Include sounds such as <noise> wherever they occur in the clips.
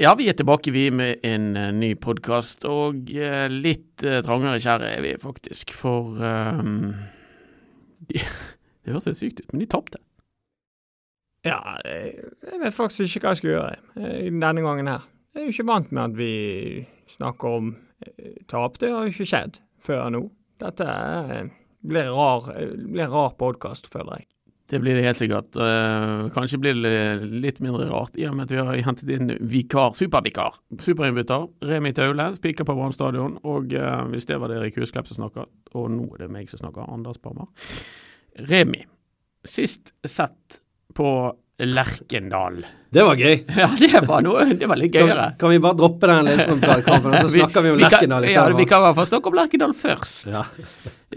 Ja, vi er tilbake vi med en uh, ny podkast, og uh, litt uh, trangere kjære er vi faktisk, for um, <laughs> de, Det høres litt sykt ut, men de tapte. Ja, jeg vet faktisk ikke hva jeg skal gjøre denne gangen her. Jeg er jo ikke vant med at vi snakker om tap. Det har jo ikke skjedd før nå. Dette blir rar, blir rar podkast, føler jeg. Det blir det helt sikkert. Uh, kanskje blir det litt mindre rart i og med at vi har hentet inn vikar, supervikar. Superinnbytter. Remi Taule, spiker på Brann stadion. Og uh, hvis det var det Erik Husklepp som snakket, og nå er det meg som snakker, Anders Parmar. Remi, sist sett på Lerkendal. Det var gøy. <laughs> Ja, det var, noe, det var litt gøyere. Kan, kan vi bare droppe den Lillestrøm-kampen, så snakker vi om Lerkendal i stedet? Ja, vi kan i hvert fall snakke om Lerkendal først. Ja.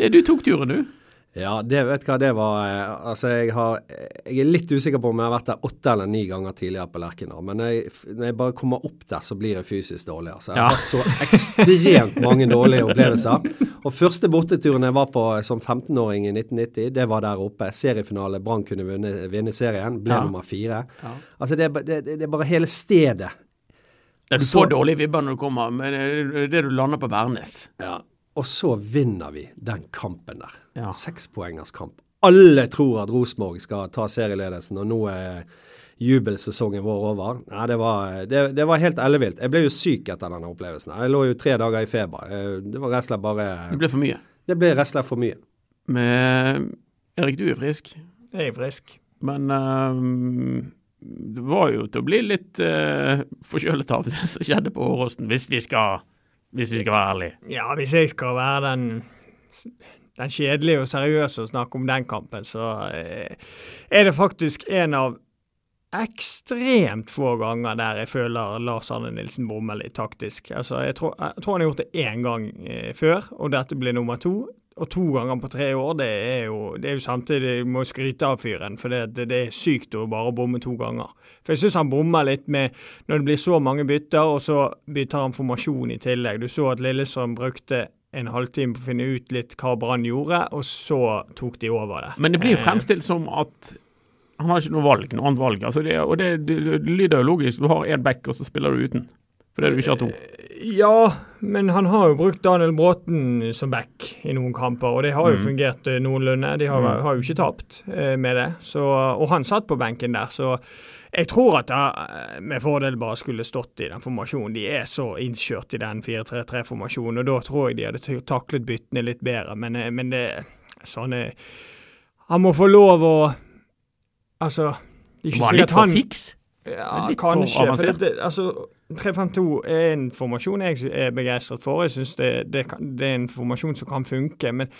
Du tok turen, du. Ja, det vet hva det var. Eh, altså, jeg, har, jeg er litt usikker på om jeg har vært der åtte eller ni ganger tidligere på Lerkendal. Men jeg, når jeg, bare kommer opp der, så blir jeg fysisk dårlig. Altså, jeg har hatt så ekstremt mange dårlige opplevelser. Og første borteturen jeg var på som 15-åring i 1990, det var der oppe. Seriefinale. Brann kunne vinne, vinne, serien. Ble ja. nummer fire. Ja. Altså, det, det, det, er bare hele stedet. Ja, du får dårlige vibber når du kommer, men det er det du lander på Værnes. Ja, og så vinner vi den kampen der. Ja. Sekspoengers kamp. Alle tror at Rosenborg skal ta serieledelsen, og nå er jubelsesongen vår over. Nei, det var, det, det var helt ellevilt. Jeg ble jo syk etter denne opplevelsen. Jeg lå jo tre dager i feber. Det var rett og slett bare Det ble for mye? Det ble rett og slett for mye. Men Erik, du er frisk? Jeg er frisk. Men um, det var jo til å bli litt uh, forkjølet av det som skjedde på Åråsen, hvis vi skal hvis vi skal være ærlige. Ja, hvis jeg skal være den, den kjedelige og seriøse og snakke om den kampen, så eh, er det faktisk en av ekstremt få ganger der jeg føler Lars Arne Nilsen bommer litt taktisk. Altså, jeg tror, jeg tror han har gjort det én gang eh, før, og dette blir nummer to og to ganger på tre år, det er jo, det er jo samtidig Du må skryte av fyren, for det, det, det, er sykt å bare bomme to ganger. For jeg syns han bommer litt med når det blir så mange bytter, og så bytter han formasjon i tillegg. Du så at Lillestrøm brukte en halvtime for å finne ut litt hva Brann gjorde, og så tok de over det. Men det blir jo eh, fremstilt som at han har ikke noe valg, noe annet valg. Altså det, og det, det, det lyder jo logisk. Du har én back, og så spiller du uten. Fordi du ikke hatt to? Ja, men han har jo brukt Daniel Bråten som back i noen kamper, og det har jo mm. fungert eh, noenlunde. De har, mm. har, jo ikke tapt eh, med det. Så, og han satt på benken der, så jeg tror at jeg med fordel bare skulle stått i den formasjonen. De er så innkjørt i den 4-3-3-formasjonen, og da tror jeg de hadde taklet byttene litt bedre. Men, eh, men det sånn Han må få lov å Altså det er ikke Var litt for fiks? Ja, kanskje. For det, altså, 352 er en formasjon jeg er begeistret for. Jeg synes det, det, det, er en formasjon som kan funke. Men,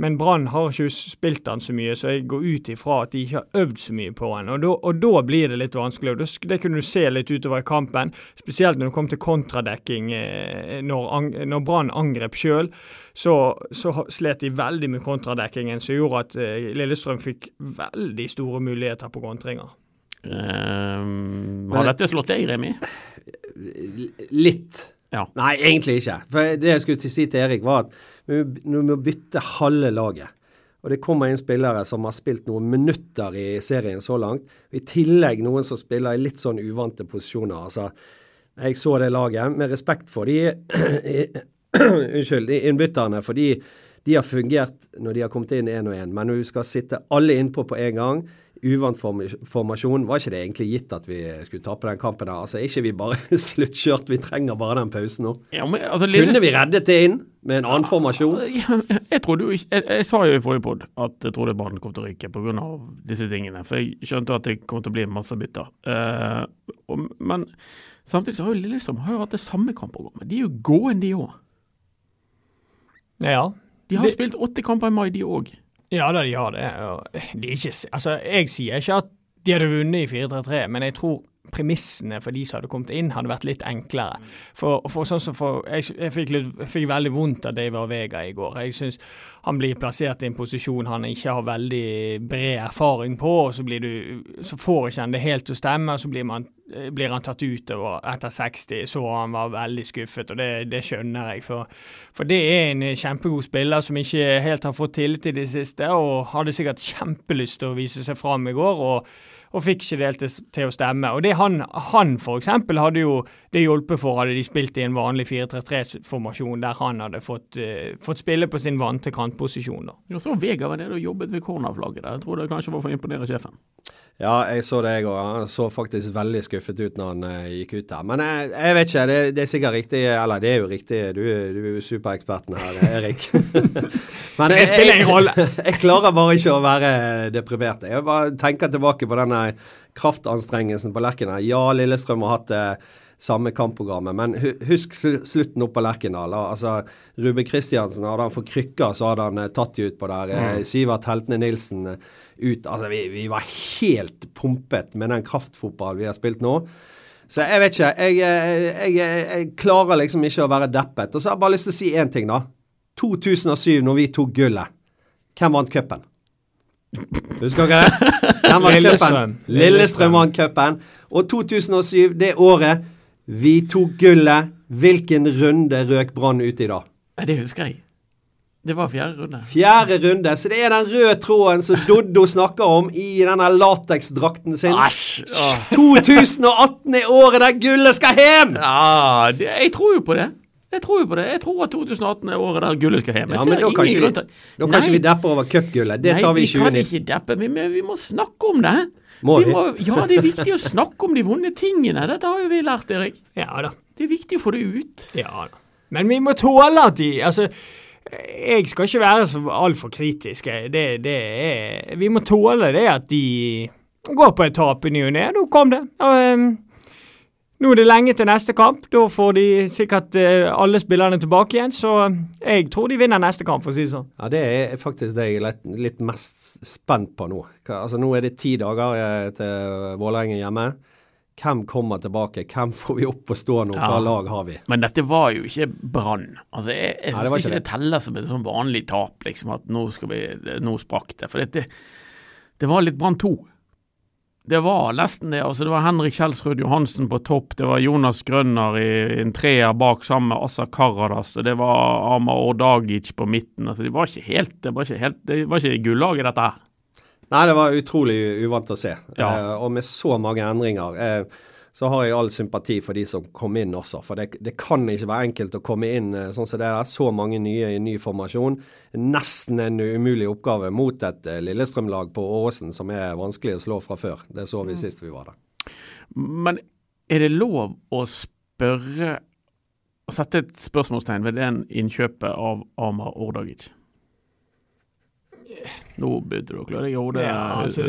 men Brann har ikke spilt den så mye, så jeg går ut ifra at de ikke har øvd så mye på den. Og og da blir det litt vanskelig. og det, det, kunne du se litt utover i kampen, spesielt når det kom til kontradekking. Eh, når, når Brann angrep sjøl, så, så, slet de veldig med kontradekkingen, som gjorde at eh, Lillestrøm fikk veldig store muligheter på kontringer. Um, har dette slått deg, Remi? Litt. Ja. Nei, egentlig ikke. For Det jeg skulle si til Erik, var at vi må bytte halve laget. Og det kommer inn spillere som har spilt noen minutter i serien så langt. I tillegg noen som spiller i litt sånn uvante posisjoner. Altså, jeg så det laget med respekt for de <clears throat> <clears throat> Unnskyld, innbytterne. for de har fungert når de har kommet inn én og én. Men når du skal sitte alle innpå på en gang uvant formasjon, var ikke det egentlig gitt at vi skulle tape den kampen der? Altså, Er ikke vi bare <laughs> sluttkjørt? Vi trenger bare den pausen nå. Ja, men, altså, Kunne vi reddet det inn med en annen ja, formasjon? Jeg, jeg, trodde, jeg, jeg, sa jo i forrige pod at jeg trodde Brann kom til å ryke pga. disse tingene. For jeg skjønte at det kom til å bli masse bytter. Uh, og, men samtidig så har jo Lillestrøm har jo hatt det samme kampprogrammet. De er jo gående, de òg. Ja. De har det... spilt åtte kamper i mai, de òg. Ja da, de har det. De ikke, altså, jeg sier ikke at de hadde vunnet i 4-3-3, men jeg tror premissene for de som hadde kommet inn, hadde vært litt enklere. For, for sånn som for, Jeg, jeg, fikk, litt, jeg fikk, veldig vondt av David Vega i går. Jeg syns han blir plassert i en posisjon han ikke har veldig bred erfaring på, og så, blir du, så får ikke han det helt til å stemme, og så blir, man, blir han tatt ut etter 60. Så han var veldig skuffet, og det, det skjønner jeg. For, for, det er en kjempegod spiller som ikke helt har fått tillit i det siste, og hadde sikkert kjempelyst til å vise seg fram i går. og og fikk ikke det helt til, å stemme. Og det Han, han eksempel hadde jo det hjulpet for hadde de spilt i en vanlig 4-3-3-formasjon der han hadde fått, uh, fått, spille på sin vante kantposisjon. da. Jeg så Vega var nede og jobbet ved cornerflagget der. Jeg tror det kanskje var for å imponere sjefen. Ja, jeg så det, jeg òg. Han så faktisk veldig skuffet ut når han uh, gikk ut der. Men jeg, jeg vet ikke, det, det, er sikkert riktig Eller det er jo riktig, du, du er jo supereksperten her, Erik. <laughs> Men jeg, jeg, <laughs> jeg, klarer bare ikke å være deprimert. Jeg bare tenker tilbake på denne kraftanstrengelsen på Lerkendal. Ja, Lillestrøm har hatt det samme kampprogrammet, men husk slutten opp på Lerkendal. Altså, Ruben Kristiansen, hadde han fått krykker, så hadde han tatt de ut på der. Mm. Sivert Heltene Nilsen ut Altså, vi, vi var helt pumpet med den kraftfotballen vi har spilt nå. Så jeg vet ikke. Jeg, jeg, jeg, jeg, klarer liksom ikke å være deppet. Og så har jeg bare lyst til å si én ting, da. 2007, når vi tok gullet. Hvem vant cupen? Husker dere det? <laughs> Den vant cupen? Lillestrøm vant cupen. Og 2007, det året vi tok gullet, hvilken runde røk Brann ut i da? Det husker jeg. Det var fjerde runde. Fjerde runde. Så det er den røde tråden som Doddo snakker om i denne lateksdrakten sin. Asj! 2018 er året der gullet skal hjem! Ja, det, jeg tror jo på det. Jeg tror jo på det. Jeg tror at 2018 er året der gullet skal hjem. Ja, men Da kan ikke vi, da kan ikke vi deppe over cupgullet. Det tar vi i 2019. Nei, vi kan ikke deppe, men vi må snakke om det. Må vi? Må, ja, det er viktig å snakke om de vonde tingene. Dette har jo vi lært, Erik. Ja da. Det er viktig å få det ut. Ja da. Men vi må tåle at de Altså jeg skal ikke være så altfor kritisk. Det, det er, vi må tåle det at de går på et tap i ny og ne. Nå kom det. Og, um, nå er det lenge til neste kamp. Da får de sikkert uh, alle spillerne tilbake igjen. Så jeg tror de vinner neste kamp, for å si det sånn. Ja, Det er faktisk det jeg er litt, mest spent på nå. Altså, nå er det ti dager eh, til Vålerengen hjemme. Hvem kommer tilbake? Hvem får vi opp og stå nå? Hva ja. lag har vi? Men dette var jo ikke Brann. Altså, jeg jeg syns ikke, det. det teller som et sånn vanlig tap, liksom, at nå, skal vi, nå sprakk det. For det, det var litt Brann 2. Det var nesten det. altså Det var Henrik Kjelsrud Johansen på topp, det var Jonas Grønner i, i en treer bak sammen med Assa Karadas, og det var Amar Ordagic på midten. altså Det var ikke helt det var ikke, helt, det var ikke gullaget, dette her. Nei, det var utrolig uvant å se. Ja. Eh, og med så mange endringer. Eh, så har jeg all sympati for de som kom inn også. For det, det kan ikke være enkelt å komme inn eh, sånn som det er. Så mange nye i ny formasjon. Nesten en umulig oppgave mot et eh, Lillestrøm-lag på Åråsen som er vanskelig å slå fra før. Det så vi mm. sist vi var der. Men er det lov å spørre Å sette et spørsmålstegn ved den innkjøpet av Amar Ordagic? Nå begynte du å klø deg i hodet. Ja, altså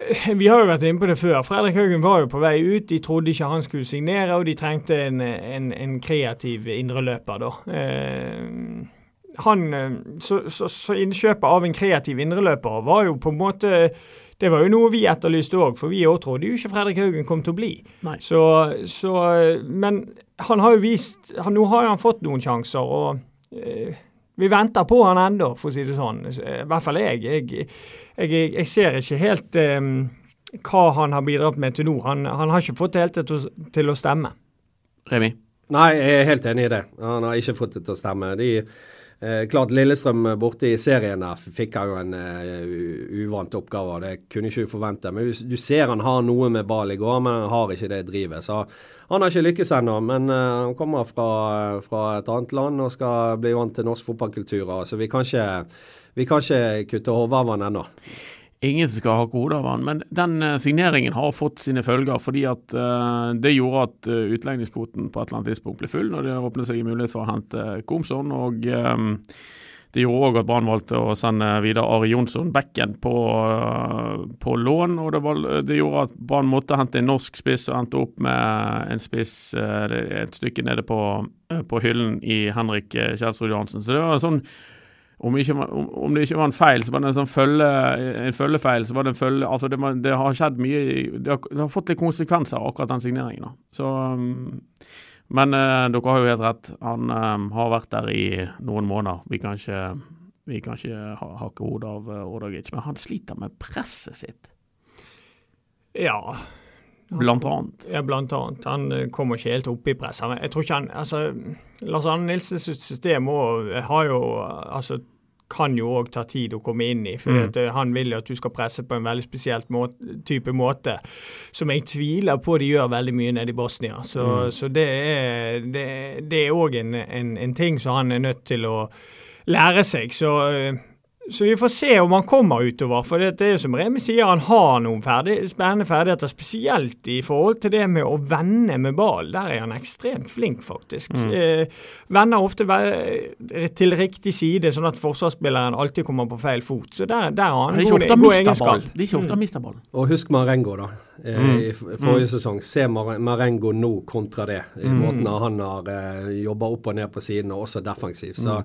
<laughs> vi har jo vært inne på det før. Fredrik Haugen var jo på vei ut. De trodde ikke han skulle signere, og de trengte en, en, en kreativ indreløper, da. Eh, han, så, så, så, innkjøpet av en kreativ indreløper var jo på en måte Det var jo noe vi etterlyste òg, for vi òg trodde jo ikke Fredrik Haugen kom til å bli. Så, så, men han har jo vist han, Nå har han fått noen sjanser, og eh, vi venter på han ennå, for å si det sånn. I hvert fall jeg. Jeg, jeg, jeg ser ikke helt um, hva han har bidratt med til nå. Han, han har ikke fått det helt til, til å stemme. Remi? Nei, jeg er helt enig i det. Han har ikke fått det til å stemme. De Eh, klart Lillestrøm borte i serien der fikk han jo en uh, uvant oppgave. Det kunne ikke du forvente. Men du, du, ser han har noe med ball i går, men han har ikke det drivet. Så han har ikke lykkes ennå. Men uh, han kommer fra, fra, et annet land og skal bli vant til norsk fotballkultur. Så vi kan ikke, vi kan ikke kutte hodet av han ennå ingen som skal ha kode av han. Men den uh, signeringen har fått sine følger, fordi at uh, det gjorde at uh, utlegningskvoten på et eller annet tidspunkt ble full, når det åpnet seg en mulighet for å hente Komson. og um, det gjorde òg at Brann valgte å sende videre Ari Jonsson, bekken, på, på lån. og det, var, det, gjorde at Brann måtte hente en norsk spiss og endte opp med en spiss et stykke nede på, på hyllen i Henrik Kjelsrud Johansen. Så det var sånn om, ikke, om, om det ikke var en feil, så var det en sånn følge, en følgefeil. så var Det en følge, altså det, det har skjedd mye det har, det har fått litt konsekvenser, akkurat den signeringen. da. Så, um, men eh, dere har jo helt rett. Han eh, har vært der i noen måneder. Vi kan ikke, vi kan ikke ha, hakke hodet av uh, Ordagic, men han sliter med presset sitt, Ja, blant annet. Ja, blant annet. Han eh, kommer ikke helt opp i press. Jeg tror ikke han altså, Lars Arne Nilsens system også, har jo altså kan jo òg ta tid å komme inn i. for Mm. at, eh, Han vil jo at du skal presse på en veldig spesielt måte, type måte, som jeg tviler på de gjør veldig mye nede i Bosnia. Så, så det er det, det er òg en, en, en ting som han er nødt til å lære seg. Så, eh, så vi får se om han kommer utover. For det, det er jo som Remi sier, han har noen ferdig, spennende ferdigheter, spesielt i forhold til det med å vende med ball. Der er han ekstremt flink, faktisk. Eh, vender ofte til riktig side, sånn at forsvarsspilleren alltid kommer på feil fot. Så der, der har han god, god egenskap. Det er ikke ofte han mister ball. Og husk Marengo, da. Eh, I f- forrige sesong. Se Mar Marengo nå kontra det. I måten han har eh, jobba opp og ned på siden, og også defensivt. Så,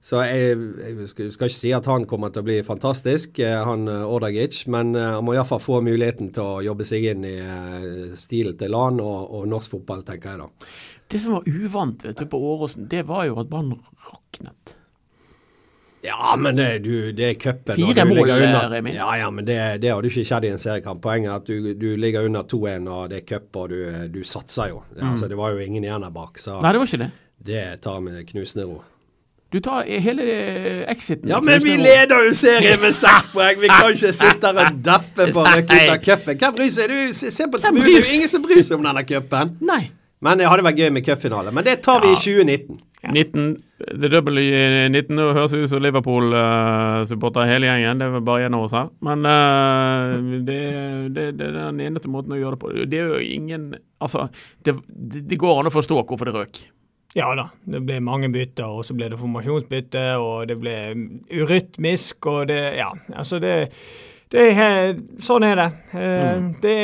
så jeg, jeg skal, ikke si at han kommer til å bli fantastisk, eh, han eh, Ordagic, men eh, han må iallfall få muligheten til å jobbe seg inn i stilen til LAN og, og norsk fotball, tenker jeg da. Det som var uvant vet du, på Åråsen, det var jo at Brann raknet. Ja, men det, du, det er cupen. Fire du mål. Remi. Ja, ja, men det, det hadde jo ikke skjedd i en seriekamp. Poenget er at du, du ligger under 2-1, og det er cup, og du, du satser jo. Ja, altså, det var jo ingen igjen der bak, så Nei, det var ikke det. det tar med knusende ro. Du tar hele exiten. Ja, men vi leder jo serien med seks <laughs> poeng! Vi kan ikke sitte her og dappe for å rykke ut av cupen. Hvem bryr seg? Du, se, på Hvem bryr det er jo ingen som bryr seg om denne cupen. Men det hadde vært gøy med cupfinale. Men det tar vi i 2019. 19, det double i 19 det høres ut som Liverpool-supporter hele gjengen. Det er vel bare én av oss her. Men uh, det, det, det er den eneste måten å gjøre det på. Det er jo ingen Altså, det, det, det går an å forstå hvorfor det røk. Ja da, det ble mange bytter, og så ble det formasjonsbytte, og det ble urytmisk, og det Ja, altså det det er, sånn er det. Eh, det.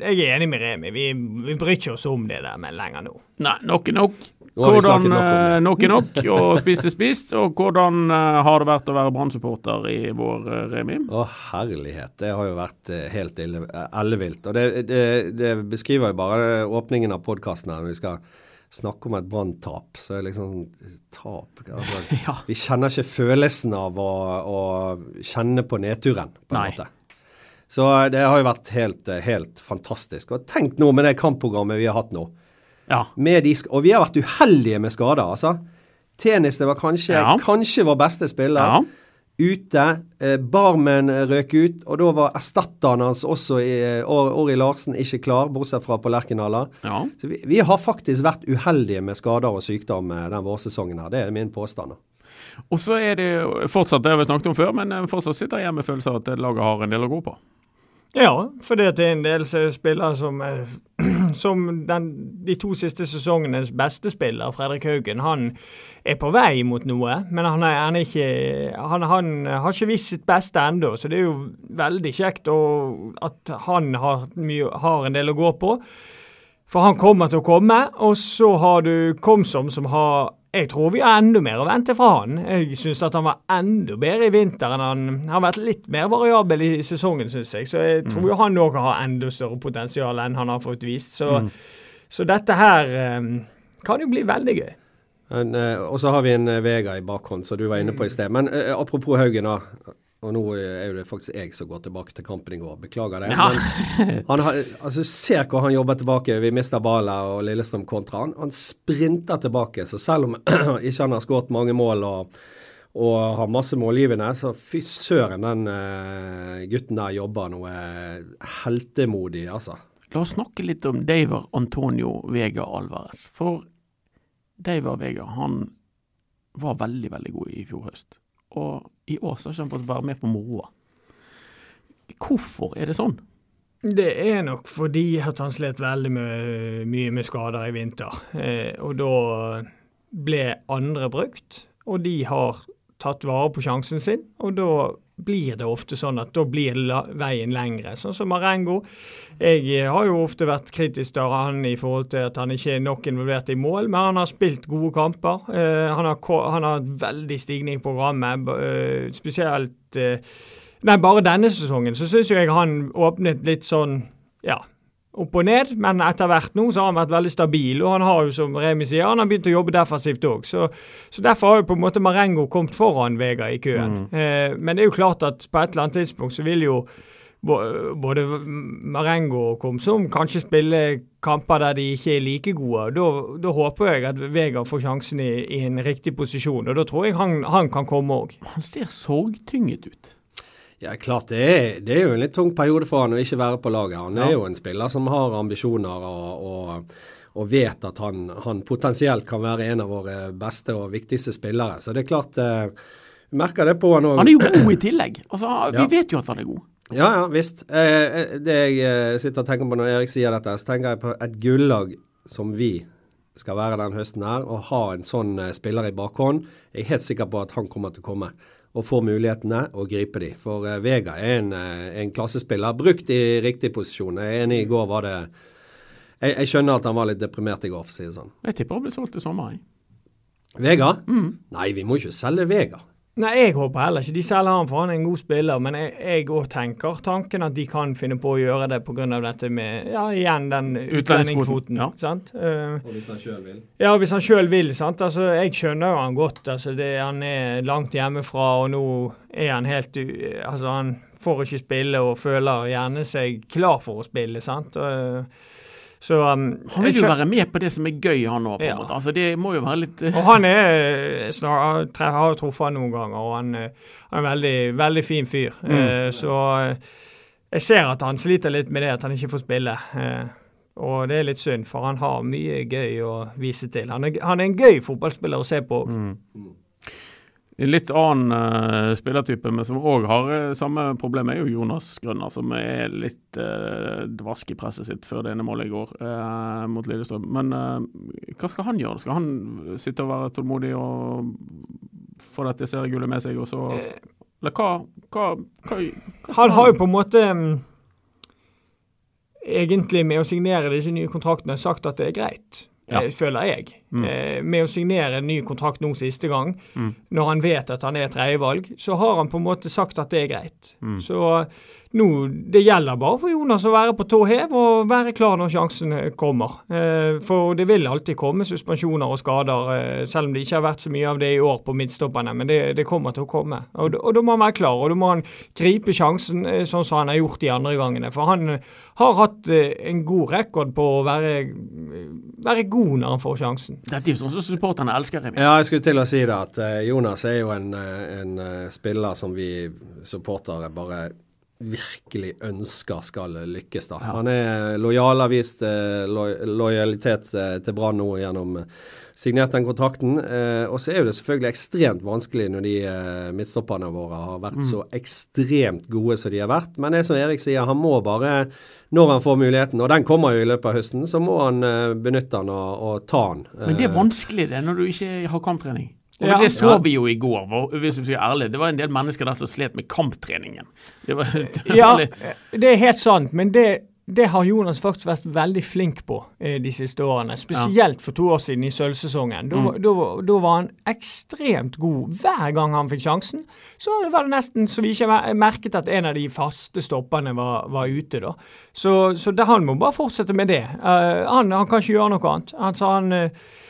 Jeg er enig med Remi. Vi, vi bryr ikke oss om det der men lenger nå. Nei, nok er nok. Hvordan nok eh, nok er nok, og spist er spist. Og hvordan eh, har det vært å være Brann-supporter i vår, Remi? Å, herlighet. Det har jo vært helt ellevilt. Og det, det, det beskriver jo bare åpningen av podkasten her. Når vi skal snakke om et branntap, så er det liksom tap <laughs> altså, Ja. Vi kjenner ikke følelsen av å, å kjenne på nedturen, på en Nei. måte. Så eh, det har jo vært helt, eh, helt fantastisk. Og tenk nå med det kampprogrammet vi har hatt nå. Ja. Med de, og vi har vært uheldige med skader, altså. Tennis det var kanskje, Ja. kanskje vår beste spiller ja. Ute. Eh, Barmen røk ut, og da var erstatteren hans også, Ori Larsen, ikke klar, bortsett fra på Lerkendal. ja. Så vi, vi har faktisk vært uheldige med skader og sykdom eh, den vårsesongen her. Det er min påstand. Og så er det fortsatt det har vi snakket om før, men eh, fortsatt sitter jeg igjen med følelsen av at laget har en del å gå på. Ja, for det er en del spillere som, eh, <clears throat> som den, de to siste sesongenes beste spiller, Fredrik Haugen, han er på vei mot noe, men han, er, han, er ikke, han, han har ikke vist sitt beste ennå. Så det er jo veldig kjekt å, at han har, mye, har en del å gå på. For han kommer til å komme, og så har du Komsom som har Jeg tror vi har enda mer å vente fra han. Jeg syns at han var enda bedre i vinter enn han har vært litt mer variabel i sesongen, syns jeg. Så jeg tror jo han òg har enda større potensial enn han har fått vist. Så, så dette her eh, kan jo bli veldig gøy. Men, eh, og så har vi en eh, Vega i bakhånd, som du var inne på i sted. Men eh, apropos Haugen, da. Og nå er det faktisk jeg som går tilbake til kampen i går. Beklager det. Ja. Men han har, altså, ser hvor han jobber tilbake. Vi mister ballen, og Lillestrøm kontra. Han, han sprinter tilbake. Så selv om <clears throat> ikke han har skåret mange mål og, og har masse målgivende, så fy søren, den uh, gutten der jobber noe heltemodig, altså. La oss snakke litt om Daver Antonio Vega Alvarez. For Daver Vega han var veldig, veldig god i fjor høst. Og i år så har fått være med på moroa. Hvorfor er det sånn? Det er nok fordi at han slet veldig mye med skader i vinter. Eh, og da ble andre brukt, og de har tatt vare på sjansen sin. Og da blir det ofte sånn at da blir veien lengre. Sånn som Marengo. Jeg eh, har jo ofte vært kritisk til han i forhold til at han ikke er nok involvert i mål, men han har spilt gode kamper. Uh, han, har, har veldig stigning i programmet, uh, spesielt Nei, bare denne sesongen så syns jeg han åpnet litt sånn, ja opp og ned, men etter hvert nå så har han vært veldig stabil. Og han har jo, som Remi sier, han har begynt å jobbe defensivt òg. Så, så, derfor har jo på en måte Marengo kommet foran Vega i køen. Mm. Eh, men det er jo klart at på et eller annet tidspunkt så vil jo både Marengo og Komsom kanskje spille kamper der de ikke er like gode. Da, da håper jeg at Vega får sjansen i, i, en riktig posisjon, og da tror jeg han, han kan komme òg. Han ser sorgtynget ut. Ja, klart det er, det er, jo en litt tung periode for han å ikke være på laget. Han ja. er jo en spiller som har ambisjoner og, og, og vet at han, han, potensielt kan være en av våre beste og viktigste spillere. Så det er klart eh, Vi merker det på han òg. Han er jo god i tillegg. Altså, <clears throat> Vi ja. vet jo at han er god. Ja, ja, visst. Eh, eh det jeg eh, sitter og tenker på når Erik sier dette, så tenker jeg på et gullag som vi skal være den høsten her, og ha en sånn eh, spiller i bakhånd. Jeg er helt sikker på at han kommer til å komme og får mulighetene og gripe de. For uh, Vega er en, uh, en, klassespiller, brukt i riktig posisjon. Jeg er enig, i går var det jeg, jeg, skjønner at han var litt deprimert i går, for å si det sånn. Jeg tipper han blir solgt i sommer, jeg. Vega? Mm. Nei, vi må ikke selge Vega. Nei, jeg håper heller ikke de selger han, for han er en god spiller. Men jeg òg tenker tanken at de kan finne på å gjøre det pga. dette med ja, igjen den utlendingskvoten. Ja. Sant? Uh, og hvis han sjøl vil? Ja, hvis han sjøl vil. sant? Altså, Jeg skjønner jo han godt. altså det, Han er langt hjemmefra, og nå er han helt Altså, han får ikke spille og føler gjerne seg klar for å spille. sant? Uh, så, um, han vil jo være med på det som er gøy, han òg. Ja. Altså, det må jo være litt Og han er snar, har jo truffet han noen ganger, og han, eh, han er en veldig, veldig fin fyr. Mm. Uh, så uh, jeg ser at han sliter litt med det at han ikke får spille. Uh, og det er litt synd, for han har mye gøy å vise til. Han er, han er en gøy fotballspiller å se på. Mm. En litt annen uh, spillertype, men som òg har uh, samme problem, er jo Jonas Grønner, som er litt uh, dvask i presset sitt før det ene målet i går uh, mot Lillestrøm. Men hva skal han gjøre? Skal han sitte og være tålmodig og få dette seriegullet med seg, og så Eller hva, hva, hva, hva Han har jo på en måte um, egentlig med å signere disse nye kontraktene sagt at det er greit ja. Føler jeg. Mm. Eh, med å signere en ny kontrakt nå siste gang, mm. når han vet at han er tredjevalg, så har han på en måte sagt at det er greit. Mm. Så nå, det gjelder bare for Jonas å være på tå hev og være klar når sjansen kommer. Eh, for det vil alltid komme suspensjoner og skader, eh, selv om det ikke har vært så mye av det i år på midtstopperne. Men det, det kommer til å komme. Og, og, da må han være klar, og da må han gripe sjansen eh, sånn som han har gjort de andre gangene. For han har hatt en god rekord på å være, være god når han får sjansen. Dette er jo sånn som supporterne elsker. Remi. Ja, jeg skulle til å si det. At Jonas er jo en, en spiller som vi supportere bare virkelig ønsker skal lykkes. da. Han er lojal, har vist eh, lo lojalitet eh, til Brann nå gjennom eh, signert den kontrakten. Eh, og så er jo det selvfølgelig ekstremt vanskelig når de eh, midtstopperne våre har vært mm. så ekstremt gode som de har vært. Men det som Erik sier, han må bare, når han får muligheten, og den kommer jo i løpet av høsten, så må han eh, benytte den og, og ta den. Men det er vanskelig det, når du ikke har kamptrening? Og ja, Det så vi jo i går, hvis vi skal være ærlige. Det var en del mennesker der som slet med kamptreningen. Det var, det var ja, det er helt sant, men det, det, har Jonas faktisk vært veldig flink på eh, de siste årene. Spesielt for to år siden i sølvsesongen. Da, mm. da, da, var han ekstremt god hver gang han fikk sjansen. Så var det nesten så vi ikke merket at en av de faste stopperne var, var ute. da. Så, så det, han må bare fortsette med det. Uh, han, han, kan ikke gjøre noe annet. Altså, han... Uh,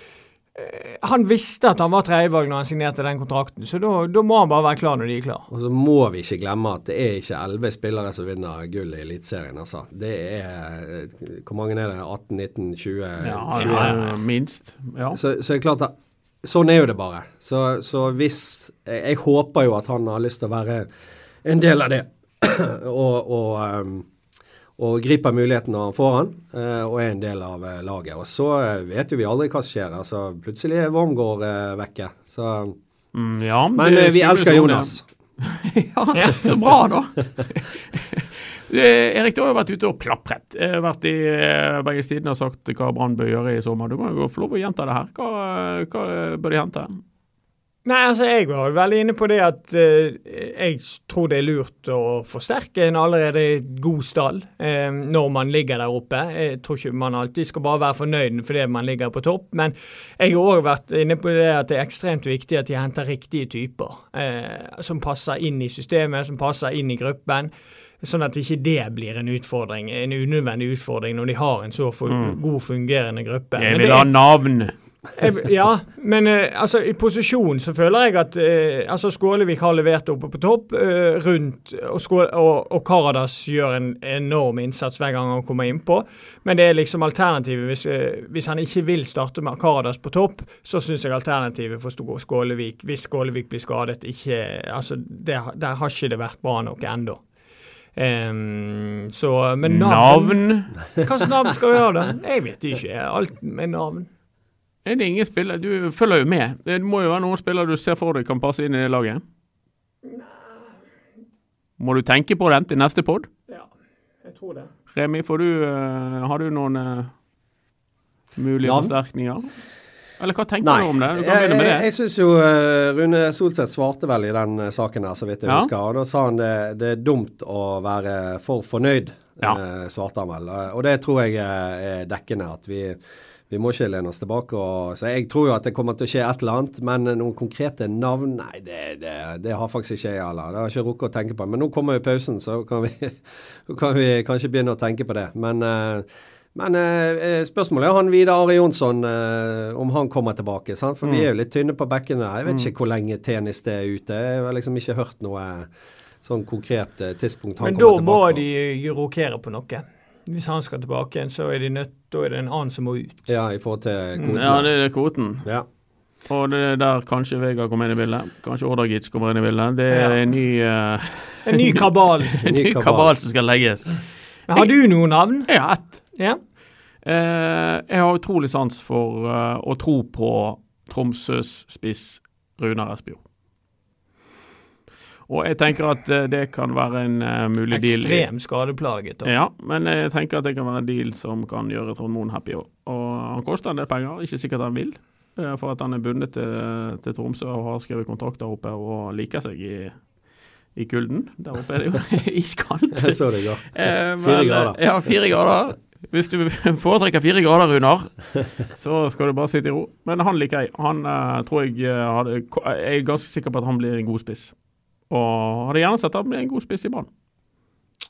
han visste at han var tredjevalg når han signerte den kontrakten, så da må han bare være klar når de er klar. Og så må vi ikke glemme at det er ikke elleve spillere som vinner gull i Eliteserien. Altså. Det er Hvor mange er det? 18, 19, 20? Ja, 20. Ja, minst. Ja. Så, så er det klart at sånn er jo det bare. Så, så hvis jeg, jeg, håper jo at han har lyst til å være en del av det. <clears throat> og, og um, og griper muligheten når han får han, eh, og er en del av eh, laget. Og så eh, vet jo vi aldri hva som skjer. altså Plutselig er Wormgård vekke. Så, mm, ja, men vi elsker sånn, Jonas. <laughs> ja, så bra, da. <laughs> Erik, du har jo vært ute og plapret. Vært i Bergens Tidende og sagt hva Brann bør gjøre i sommer. Du må jo få lov å gjenta det her. Hva, hva bør de hente? Nei, altså Jeg var veldig inne på det at eh, jeg tror det er lurt å forsterke en allerede god stall eh, når man ligger der oppe. Jeg tror ikke man alltid skal bare være fornøyd fordi man ligger på topp, men jeg har òg vært inne på det at det er ekstremt viktig at de henter riktige typer. Eh, som passer inn i systemet, som passer inn i gruppen. Sånn at ikke det blir en utfordring, en unødvendig utfordring når de har en så for, god fungerende gruppe. Jeg vil ha navn. Ja, men eh, altså, i posisjon så føler jeg at eh, altså Skålevik har levert oppe på topp eh, rundt, og, Skåle, og, og Karadas gjør en enorm innsats hver gang han kommer innpå. Men det er liksom alternativet hvis, hvis han ikke vil starte med Karadas på topp, så syns jeg alternativet for Skålevik, hvis Skålevik blir skadet, ikke altså, det, Der har ikke det vært bra nok ennå. Um, så Men navn, Navn. Hva slags navn skal vi ha, da? Jeg vet ikke. Alt med navn. Er det ingen spiller Du følger jo med. Det må jo være noen spillere du ser for deg kan passe inn i det laget? Må du tenke på den til neste pod? Ja, jeg tror det. Remi, får du, eh, har du noen eh, mulige Navn? forsterkninger? Eller hva tenker Nei. du om det? Du kan Jeg, jeg, jeg syns jo eh, Rune Solseth svarte vel i den saken her, så vidt jeg Ja. husker. Og da sa han det, det er dumt å være for fornøyd, Ja. eh, svarte han vel. Og det tror jeg er dekkende. At vi, vi må ikke lene oss tilbake. Og, så jeg tror jo at det kommer til å skje et eller annet, men noen konkrete navn, nei, det, det, det har faktisk ikke jeg heller. Det har jeg ikke rukket å tenke på. Men nå kommer jo pausen, så kan vi, <laughs> kan vi kanskje begynne å tenke på det. Men eh, men eh, spørsmålet er han Vidar Ari Jonsson, eh, om han kommer tilbake. Sant? For vi er jo litt tynne på bekkene. Jeg vet ikke hvor lenge tennis det er ute. Jeg har liksom ikke hørt noe sånn konkret tidspunkt han Men da må tilbake. de rokere på noe. Hvis han skal tilbake igjen, så er de nødt, da er det en annen som må ut. Ja, i forhold til kvoten. Ja, det er kvoten. Ja. Og det er der kanskje Vegard kommer inn i bildet. Kanskje Ordagic kommer inn i bildet. Det er Ja. en ny, uh, En ny kabal. <laughs> en ny kabal. som skal legges. Men har du noen navn? Jeg har ett. Ja. Uh, jeg har utrolig sans for uh, å tro på Tromsøs spiss Runar Espejord. Og jeg tenker at eh, det kan være en uh, mulig deal. Ekstrem skadeplaget. da. Ja, men jeg tenker at det kan være en deal som kan gjøre Trond Moen happy òg. Og han koster en del penger, ikke sikkert han vil. uh, For at han er bundet til, til Tromsø og har skrevet kontrakt der oppe og liker seg i, i kulden. Der oppe er det jo <laughs> iskaldt. Jeg så det i går. Eh, Fire grader. Ja, fire grader. Hvis du <laughs> foretrekker fire grader, Runar, så skal du bare sitte i ro. Men han liker jeg. Han eh, tror jeg hadde, Jeg er ganske sikker på at han blir en god spiss. Og hadde gjerne sett at han blir en god spiss i Brann.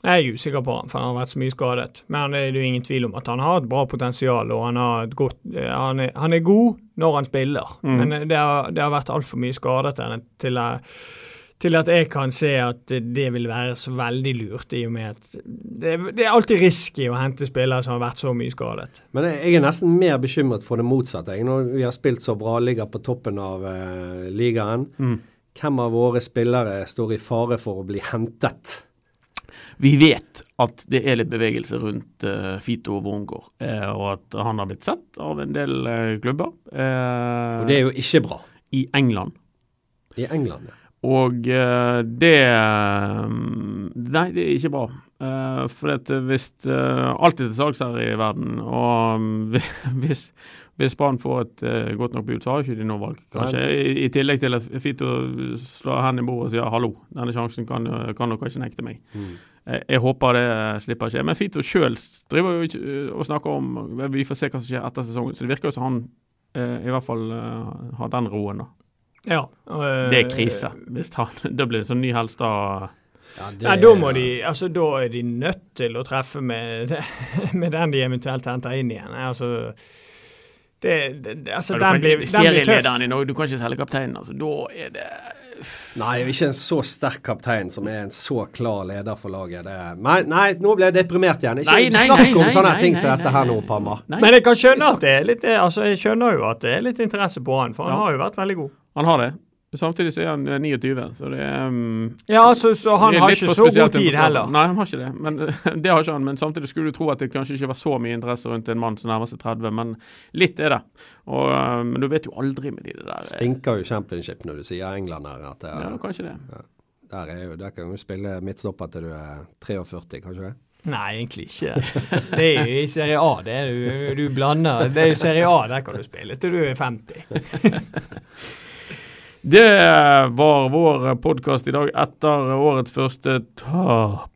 Jeg er usikker på han, for han har vært så mye skadet. Men det er jo ingen tvil om at han har et bra potensial, og han, har et godt, eh, han, er, han er god når han spiller. Mm. Men eh, det har, det har vært altfor mye skadet til, til, at jeg kan se at det vil være så veldig lurt, i og med at det, det er alltid risky å hente spillere som har vært så mye skadet. Men jeg jeg er nesten mer bekymret for det motsatte. jeg. Når vi har spilt så bra, ligger på toppen av uh, ligaen. Mm. Hvem av våre spillere står i fare for å bli hentet? Vi vet at det er litt bevegelse rundt uh, Fito Wormgård, eh, og at han har blitt sett av en del uh, klubber eh, Og det er jo ikke bra. i England. I England, ja. Og det Nei, det er ikke bra. Eh, for at hvis uh, Alt er til salgs her i verden, og mm, <laughs> hvis, hvis Brann får et eh, godt nok bud, så har ikke de noe valg, kanskje. I, I tillegg til at Fito slår hendene i bordet og sier 'hallo, denne sjansen kan, kan dere ikke nekte meg'. Mm. Jeg, jeg håper det slipper skje. Men Fito sjøl driver jo ikke eh, og snakker om Vi får se hva som skjer etter sesongen. Så det virker jo som han eh, i hvert fall eh, har den roen, da. Ja, eh, Det er krise. Hvis han, <laughs> det blir en sånn ny Helstad ja det, Nei, da må de, altså da er de nødt til å treffe med, <laughs> med den de eventuelt henter inn igjen. Altså, det, det, det- altså Ja, den kan blir, blir tøff. I Norge, du kan ikke selge kapteinen. Altså, da er det Nei, ikke en så sterk kaptein som er en så klar leder for laget. Det, nei, nei, nå ble jeg deprimert igjen. Ikke Nei, nei, snakk om nei, sånne nei, ting som dette nei, her nå. Pamma. Men jeg kan skjønne at det er litt altså jeg skjønner jo at det er litt interesse på han, for han Ja. har jo vært veldig god. han har det. Samtidig så er han eh, 29, så det er um, Ja, så, så han er har ikke så god tid heller. Nei, han har ikke det. Men, <laughs> det har ikke han. Men samtidig skulle du tro at det kanskje ikke var så mye interesse rundt en mann som nærmer seg 30, men litt er det. Og, uh, men du vet jo aldri med de det der. eh, Stinker jo championship når du sier England her. At det, Ja, kanskje det. der, er jo, der kan du spille midtstopper til du er 43, kanskje det? Nei, egentlig ikke. Det er jo i Serie A, det er du, du blander. Det er jo Serie A, der kan du spille til du er 50. <laughs> Det var vår podkast i dag etter årets første tap.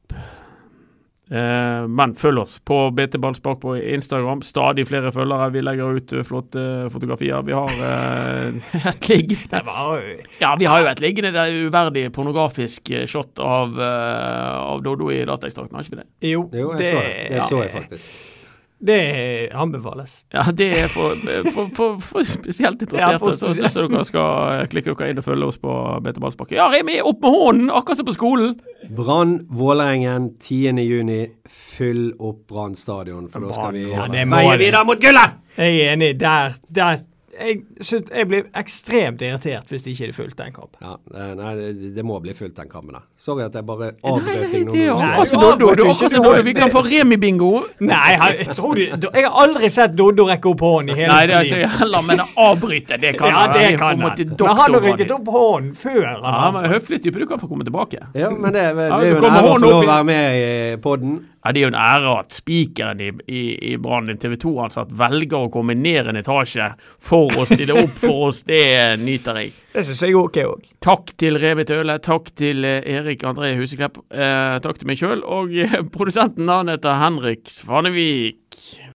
Eh, men følg oss på BT Ballspark på Instagram. Stadig flere følgere. Vi legger ut eh, flotte fotografier. Vi har eh, <laughs> et liggende <laughs> Ja, vi har jo et liggende det er uverdig pornografisk shot av, uh, av Doddo i dataekstrakten, har ikke vi det? Jo, Jo, jeg så det. Det så jeg faktisk. Det anbefales. Ja, det er for, for, for, for spesielt <laughs> interesserte. Ja, for Så syns jeg dere skal eh, klikke dere inn og følge oss på BT Ballsbakke. Ja, Remi, opp med hånden! Akkurat som på skolen! Brann Vålerengen 10. juni. Fyll opp Brann stadion, for da skal vi Ja, veie videre mot gullet! Jeg er enig. Der, der jeg, synes, jeg blir ekstremt irritert hvis det ikke er fulgt den kampen. Ja, nei, det, det må bli fullt den kampen da. Sorry at jeg bare avbrøt deg nå. det er akkurat som Doddo. Vi kan få Remi-bingo. Nei, jeg, jeg, tror du, jeg har aldri sett Doddo rekke opp hånden i hele Nei, det har sitt ikke liv. jeg heller, men avbryte, det kan Ja, det kan han. Men han har rykket opp hånden før han Ja, men. Høflig type, du kan få komme tilbake. Ja, men det, det det er jo en ære å få lov å være med i podden. Ja, Det er jo en ære at spikeren i, i, i Brann, TV 2-ansatt, velger å komme ned en etasje for å stille opp for oss. Det nyter jeg. Det syns jeg er ok òg. Takk til Revit Tøle, takk til eh, Erik André Huseklepp, eh, takk til meg sjøl, og eh, produsenten han heter Henrik Svanevik.